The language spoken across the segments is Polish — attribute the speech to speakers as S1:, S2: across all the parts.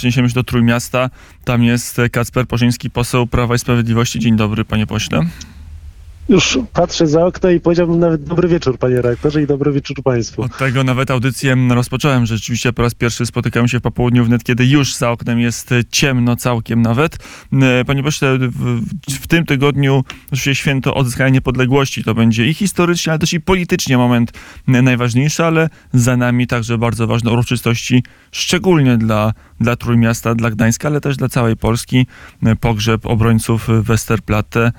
S1: Przeniesiemy się do Trójmiasta. Tam jest Kacper Porzyński, poseł Prawa i Sprawiedliwości. Dzień dobry, panie pośle.
S2: Już patrzę za okno i powiedziałbym nawet dobry wieczór, panie rektorze, i dobry wieczór państwu.
S1: Od tego nawet audycję rozpocząłem, że rzeczywiście po raz pierwszy spotykamy się w popołudniu wnet, kiedy już za oknem jest ciemno całkiem nawet. Panie pośle, w, w tym tygodniu oczywiście święto odzyskania niepodległości. To będzie i historycznie, ale też i politycznie moment najważniejszy, ale za nami także bardzo ważne uroczystości, szczególnie dla, dla Trójmiasta, dla Gdańska, ale też dla całej Polski. E, pogrzeb obrońców Westerplatte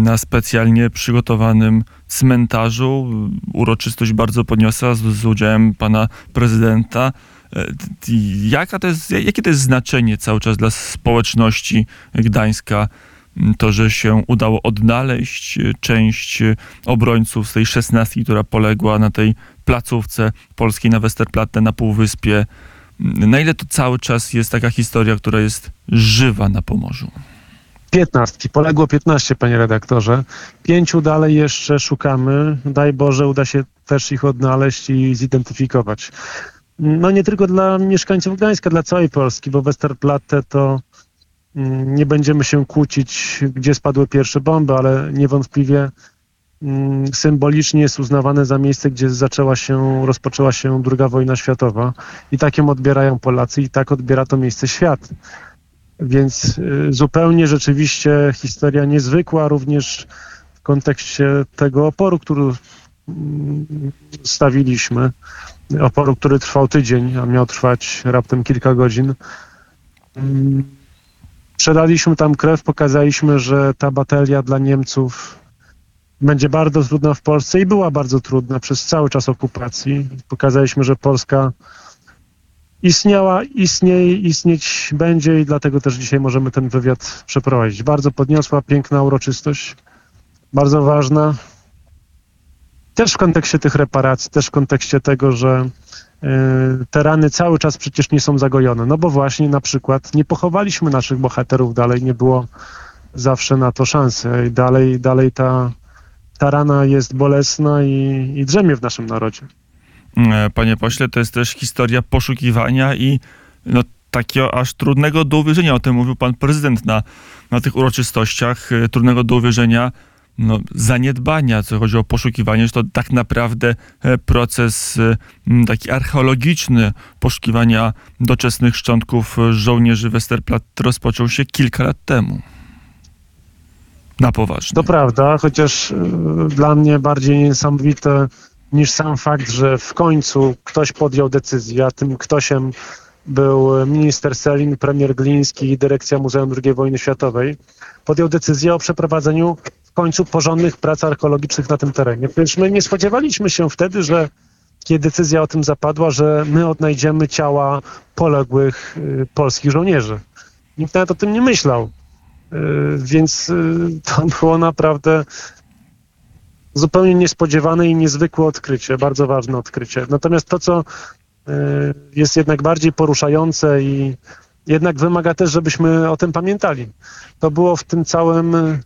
S1: na specjalnie przygotowanym cmentarzu. Uroczystość bardzo podniosła z, z udziałem pana prezydenta. E, jaka to jest, jakie to jest znaczenie cały czas dla społeczności Gdańska? To, że się udało odnaleźć część obrońców z tej szesnastki, która poległa na tej placówce polskiej na Westerplatte, na Półwyspie. Na ile to cały czas jest taka historia, która jest żywa na Pomorzu?
S2: Piętnastki. Poległo 15, panie redaktorze. Pięciu dalej jeszcze szukamy. Daj Boże, uda się też ich odnaleźć i zidentyfikować. No nie tylko dla mieszkańców Gdańska, dla całej Polski, bo Westerplatte to mm, nie będziemy się kłócić, gdzie spadły pierwsze bomby, ale niewątpliwie mm, symbolicznie jest uznawane za miejsce, gdzie zaczęła się, rozpoczęła się II wojna światowa i tak ją odbierają Polacy i tak odbiera to miejsce świat. Więc y, zupełnie rzeczywiście historia niezwykła, również w kontekście tego oporu, który mm, stawiliśmy. Oporu, który trwał tydzień, a miał trwać raptem kilka godzin. Mm, przedaliśmy tam krew, pokazaliśmy, że ta batalia dla Niemców będzie bardzo trudna w Polsce i była bardzo trudna przez cały czas okupacji. Pokazaliśmy, że Polska istniała, istnieje, istnieć będzie i dlatego też dzisiaj możemy ten wywiad przeprowadzić. Bardzo podniosła, piękna uroczystość, bardzo ważna. Też w kontekście tych reparacji, też w kontekście tego, że y, te rany cały czas przecież nie są zagojone. No bo właśnie na przykład nie pochowaliśmy naszych bohaterów dalej, nie było zawsze na to szansy. I dalej, dalej ta, ta rana jest bolesna i, i drzemie w naszym narodzie.
S1: E, panie pośle, to jest też historia poszukiwania i no, takiego aż trudnego do uwierzenia. O tym mówił pan prezydent na, na tych uroczystościach. E, trudnego do uwierzenia no, zaniedbania, co chodzi o poszukiwanie, że to tak naprawdę e, proces taki archeologiczny poszukiwania doczesnych szczątków żołnierzy Westerplatte rozpoczął się kilka lat temu. Na poważnie.
S2: To prawda, chociaż dla mnie bardziej niesamowite niż sam fakt, że w końcu ktoś podjął decyzję, a tym ktośem był minister Selin, premier Gliński i dyrekcja Muzeum II Wojny Światowej, podjął decyzję o przeprowadzeniu w końcu porządnych prac archeologicznych na tym terenie. Przecież my nie spodziewaliśmy się wtedy, że kiedy decyzja o tym zapadła, że my odnajdziemy ciała poległych y, polskich żołnierzy. Nikt nawet o tym nie myślał. Y, więc y, to było naprawdę zupełnie niespodziewane i niezwykłe odkrycie, bardzo ważne odkrycie. Natomiast to, co e, jest jednak bardziej poruszające i jednak wymaga też, żebyśmy o tym pamiętali. To było w tym całym, e,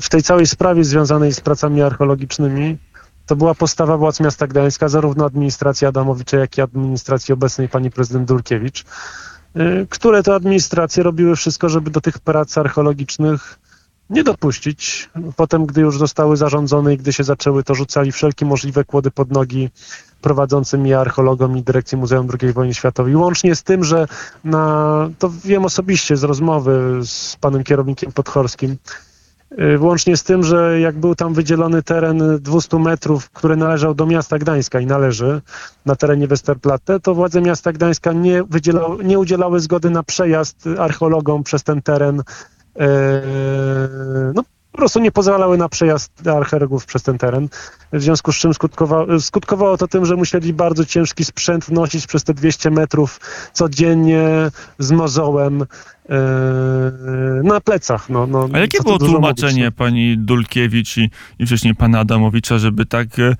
S2: w tej całej sprawie związanej z pracami archeologicznymi, to była postawa władz miasta Gdańska, zarówno administracji Adamowicza, jak i administracji obecnej pani prezydent Dulkiewicz, e, które to administracje robiły wszystko, żeby do tych prac archeologicznych nie dopuścić. Potem, gdy już zostały zarządzone i gdy się zaczęły, to rzucali wszelkie możliwe kłody pod nogi prowadzącym je archeologom i dyrekcji Muzeum II Wojny Światowej. Łącznie z tym, że na, to wiem osobiście z rozmowy z panem kierownikiem Podchorskim, y, Łącznie z tym, że jak był tam wydzielony teren 200 metrów, który należał do miasta Gdańska i należy na terenie Westerplatte, to władze miasta Gdańska nie, nie udzielały zgody na przejazd archeologom przez ten teren no, po prostu nie pozwalały na przejazd archeologów przez ten teren, w związku z czym skutkowało, skutkowało to tym, że musieli bardzo ciężki sprzęt nosić przez te 200 metrów codziennie z mozołem e, na plecach. No, no,
S1: A jakie było tłumaczenie mówić, no? pani Dulkiewicz i, i wcześniej pana Adamowicza, żeby tak e,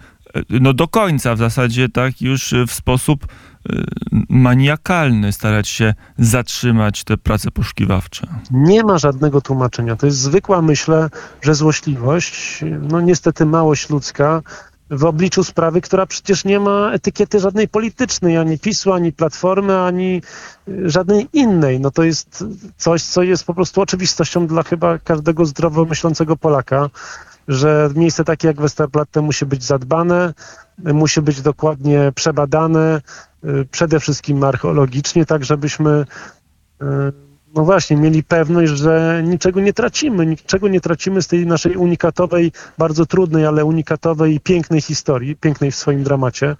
S1: no do końca w zasadzie tak już w sposób maniakalny starać się zatrzymać te prace poszukiwawcze.
S2: Nie ma żadnego tłumaczenia. To jest zwykła, myślę, że złośliwość, no niestety małość ludzka, w obliczu sprawy, która przecież nie ma etykiety żadnej politycznej, ani PiSu, ani Platformy, ani y, żadnej innej. No to jest coś, co jest po prostu oczywistością dla chyba każdego zdrowo myślącego Polaka, że miejsce takie jak Westerplatte musi być zadbane, musi być dokładnie przebadane, y, przede wszystkim archeologicznie, tak żebyśmy y, no właśnie, mieli pewność, że niczego nie tracimy, niczego nie tracimy z tej naszej unikatowej, bardzo trudnej, ale unikatowej i pięknej historii, pięknej w swoim dramacie.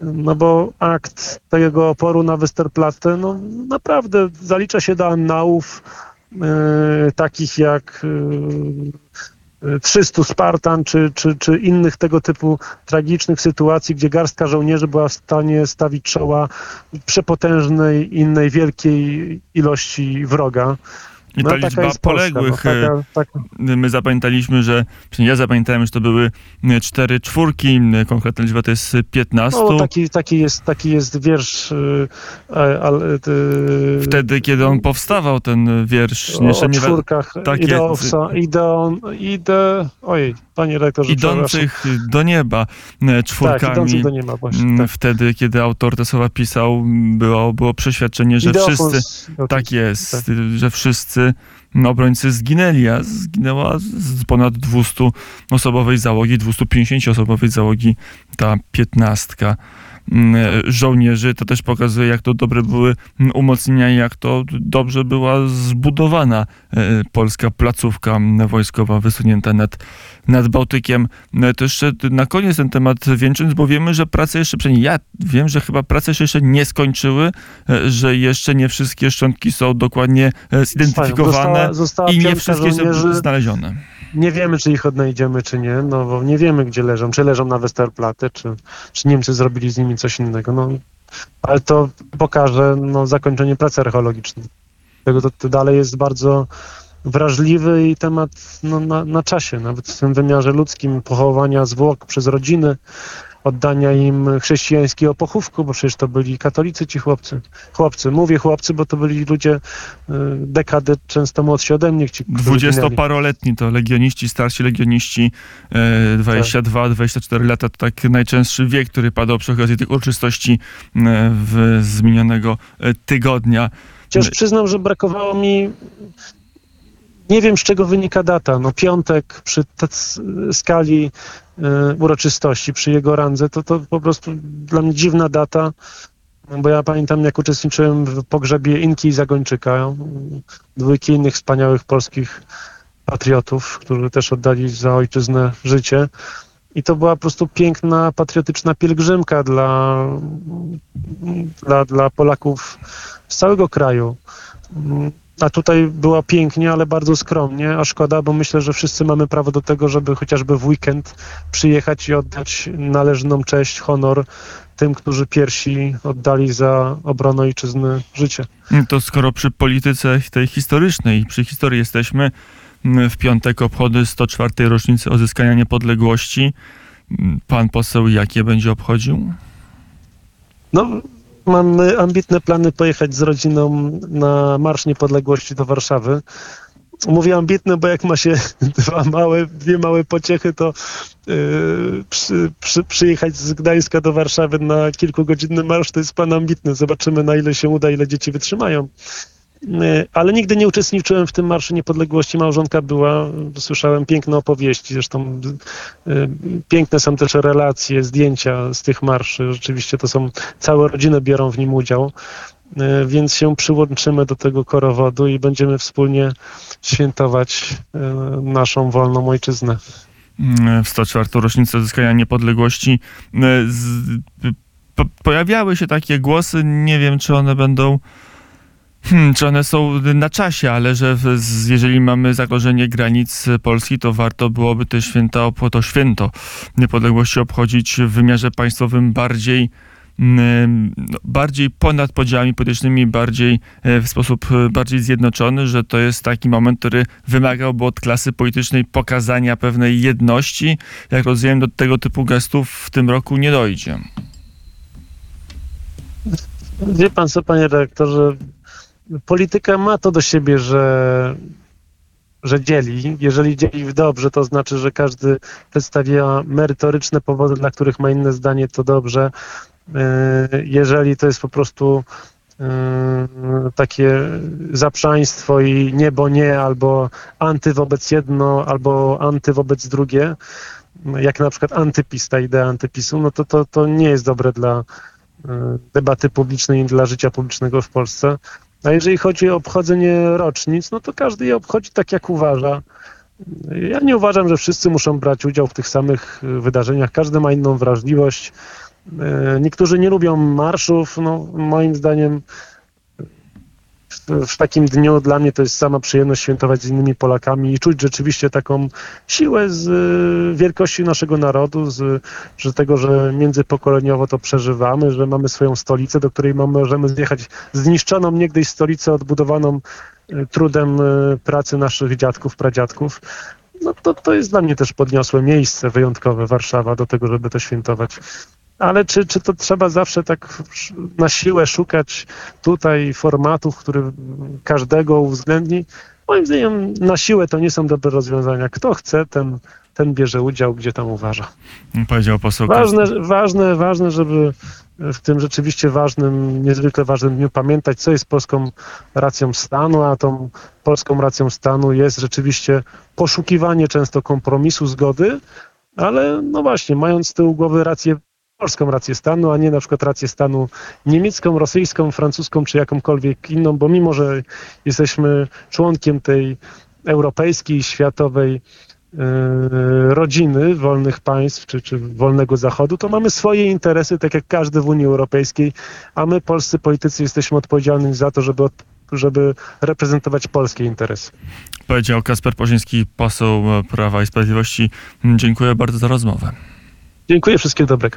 S2: No bo akt tego oporu na Westerplatte, no naprawdę zalicza się do annałów e, takich jak e, 300 Spartan, czy, czy, czy innych tego typu tragicznych sytuacji, gdzie garstka żołnierzy była w stanie stawić czoła przepotężnej, innej wielkiej ilości wroga.
S1: I ta
S2: No, taka
S1: liczba
S2: jest Polska,
S1: poległych,
S2: no,
S1: e,
S2: taka, taka,
S1: my zapamiętaliśmy, że, ja zapamiętałem, że to były e, cztery czwórki, m, konkretna liczba to jest 15.
S2: no, taki, taki, jest, taki jest wiersz. e, ale, y,
S1: Wtedy, kiedy on powstawał, ten wiersz,
S2: o,
S1: jeszcze
S2: o
S1: nie
S2: czwórkach
S1: tak
S2: ideowca, ideon, ide, ojej, panie przepraszam.
S1: idących do nieba e,
S2: tak,
S1: czwórkami.
S2: idących do nieba właśnie.
S1: m,
S2: Tak.
S1: Wtedy, kiedy autor te słowa pisał, było, było przeświadczenie, że wszyscy,
S2: no,
S1: tak jest,
S2: tak.
S1: że wszyscy obrońcy zginęli, a zginęła z- ponad 200 osobowej załogi, 250 osobowej załogi ta piętnastka mm, żołnierzy. To też pokazuje, jak to dobre były mm, umocnienia i jak to dobrze była zbudowana e, polska placówka mm, wojskowa wysunięta nad, nad Bałtykiem. E, To jeszcze na koniec ten temat wieńcząc, bo wiemy, że prace jeszcze, przynajmniej ja wiem, że chyba prace się jeszcze nie skończyły, e, że jeszcze nie wszystkie szczątki są dokładnie e, zidentyfikowane
S2: Została, została
S1: i nie wszystkie są znalezione.
S2: Nie wiemy, czy ich odnajdziemy, czy nie, no bo nie wiemy, gdzie leżą. Czy leżą na Westerplatte, czy, czy Niemcy zrobili z nimi coś innego. No, ale to pokaże no, zakończenie pracy archeologicznej. Tego to, to dalej jest bardzo wrażliwy i temat no, na, na czasie, nawet w tym wymiarze ludzkim, pochowania zwłok przez rodziny, oddania im chrześcijańskiego pochówku, bo przecież to byli katolicy ci chłopcy. Chłopcy, mówię chłopcy, bo to byli ludzie y, dekady często młodsi ode mnie. Ci.
S1: Dwudziestoparoletni to legioniści, starsi legioniści, e, 22-24 lata to tak najczęstszy wiek, który padał przy okazji tych uroczystości e, w, z minionego e, tygodnia.
S2: Chociaż przyznam, że brakowało mi. Nie wiem, z czego wynika data. No, piątek przy skali e, uroczystości, przy jego randze, to, to po prostu dla mnie dziwna data. Bo ja pamiętam, jak uczestniczyłem w pogrzebie Inki i Zagończyka, dwójki innych wspaniałych polskich patriotów, którzy też oddali za ojczyznę życie. I to była po prostu piękna, patriotyczna pielgrzymka dla, dla, dla Polaków z całego kraju. A tutaj było pięknie, ale bardzo skromnie, a szkoda, bo myślę, że wszyscy mamy prawo do tego, żeby chociażby w weekend przyjechać i oddać należną cześć, honor tym, którzy pierwsi oddali za obronę ojczyzny życie.
S1: To skoro przy polityce tej historycznej, przy historii jesteśmy, m, w piątek obchody 104. rocznicy odzyskania niepodległości. M, Pan poseł jakie będzie obchodził?
S2: No, mamy ambitne plany pojechać z rodziną na Marsz Niepodległości do Warszawy. Mówię ambitne, bo jak ma się dwa małe, dwie małe pociechy, to yy, przy, przy, przyjechać z Gdańska do Warszawy na kilkugodzinny marsz to jest plan ambitny. Zobaczymy, na ile się uda, ile dzieci wytrzymają. Yy, Ale nigdy nie uczestniczyłem w tym Marszu Niepodległości. Małżonka była, słyszałem piękne opowieści, zresztą yy, piękne są też relacje, zdjęcia z tych marszy. Rzeczywiście to są, całe rodziny biorą w nim udział, Yy, więc się przyłączymy do tego korowodu i będziemy wspólnie świętować naszą wolną ojczyznę.
S1: m, w 104. rocznicę odzyskania niepodległości. Z, po, pojawiały się takie głosy, nie wiem czy one będą, hmm, czy one są na czasie, ale że w, jeżeli mamy zagrożenie granic Polski, to warto byłoby te święta, to święto niepodległości obchodzić w wymiarze państwowym bardziej mm, no, bardziej ponad podziałami politycznymi, bardziej e, w sposób e, bardziej zjednoczony, że to jest taki moment, który wymagałby od klasy politycznej pokazania pewnej jedności. Jak rozumiem, do tego typu gestów w tym roku nie dojdzie.
S2: Wie pan co, panie redaktorze, polityka ma to do siebie, że że dzieli. Jeżeli dzieli w dobrze, to znaczy, że każdy przedstawia merytoryczne powody, dla których ma inne zdanie, to dobrze. E, Jeżeli to jest po prostu e, takie zaprzaństwo i nie, bo nie, albo anty wobec jedno, albo anty wobec drugie, jak na przykład antypis, ta idea antypisu, no to, to, to nie jest dobre dla e, debaty publicznej i dla życia publicznego w Polsce. A jeżeli chodzi o obchodzenie rocznic, no to każdy je obchodzi tak, jak uważa. Ja nie uważam, że wszyscy muszą brać udział w tych samych y, wydarzeniach. Każdy ma inną wrażliwość. Y, Niektórzy nie lubią marszów. No, moim zdaniem w, takim dniu dla mnie to jest sama przyjemność świętować z innymi Polakami i czuć rzeczywiście taką siłę z y, wielkości naszego narodu, z, tego, że międzypokoleniowo to przeżywamy, że mamy swoją stolicę, do której możemy zjechać zniszczoną niegdyś stolicę odbudowaną y, trudem y, pracy naszych dziadków, pradziadków. No to, to jest dla mnie też podniosłe miejsce wyjątkowe Warszawa do tego, żeby to świętować. Ale czy, czy to trzeba zawsze tak na siłę szukać tutaj formatów, który każdego uwzględni? Moim zdaniem na siłę to nie są dobre rozwiązania. Kto chce, ten, ten bierze udział, gdzie tam uważa.
S1: Powiedział poseł
S2: Ważne, ważne, ważne, żeby w tym rzeczywiście ważnym, niezwykle ważnym dniu pamiętać, co jest polską racją stanu, a tą polską racją stanu jest rzeczywiście poszukiwanie często kompromisu, zgody, ale no właśnie, mając z tyłu głowy rację, polską rację stanu, a nie na przykład rację stanu niemiecką, rosyjską, francuską czy jakąkolwiek inną, bo mimo, że jesteśmy członkiem tej europejskiej, światowej e, rodziny wolnych państw czy, czy wolnego zachodu, to mamy swoje interesy, tak jak każdy w Unii Europejskiej, a my, polscy politycy, jesteśmy odpowiedzialni za to, żeby, żeby reprezentować polskie interesy.
S1: Powiedział Kasper Poziński, poseł Prawa i Sprawiedliwości. Dziękuję bardzo za rozmowę.
S2: Dziękuję, wszystkiego dobrego.